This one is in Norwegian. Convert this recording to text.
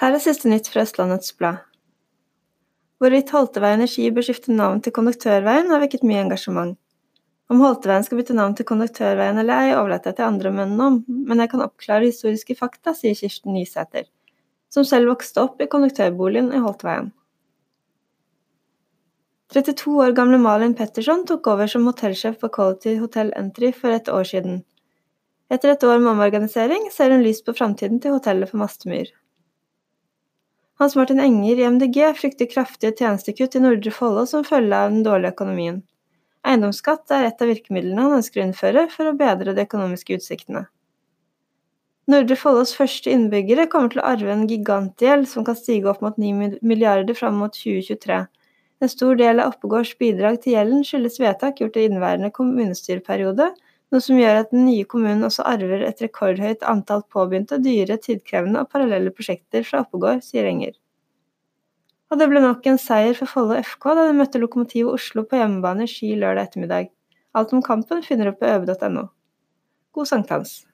Her er siste nytt fra Østlandets Blad. Hvorvidt Holteveien i Ski bør skifte navn til Konduktørveien, har vekket mye engasjement. Om Holteveien skal bytte navn til Konduktørveien eller ei, overlater jeg til andre å mene om, men jeg kan oppklare historiske fakta, sier Kirsten Nysæter, som selv vokste opp i konduktørboligen i Holteveien. 32 år gamle Malin Petterson tok over som hotellsjef på Quality Hotel Entry for et år siden. Etter et år med omorganisering ser hun lyst på framtiden til hotellet på Mastemyr. Hans Martin Enger i MDG frykter kraftige tjenestekutt i Nordre Follo som følge av den dårlige økonomien. Eiendomsskatt er et av virkemidlene han ønsker å innføre for å bedre de økonomiske utsiktene. Nordre Follos første innbyggere kommer til å arve en gigantgjeld som kan stige opp mot 9 milliarder fram mot 2023. En stor del av Oppegårds bidrag til gjelden skyldes vedtak gjort i inneværende kommunestyreperiode, noe som gjør at den nye kommunen også arver et rekordhøyt antall påbegynte, dyre, tidkrevende og parallelle prosjekter fra Oppegård, sier Enger. Og det ble nok en seier for Follo FK da de møtte Lokomotivet Oslo på hjemmebane i Ski lørdag ettermiddag. Alt om kampen finner du på øve.no. God sankthans!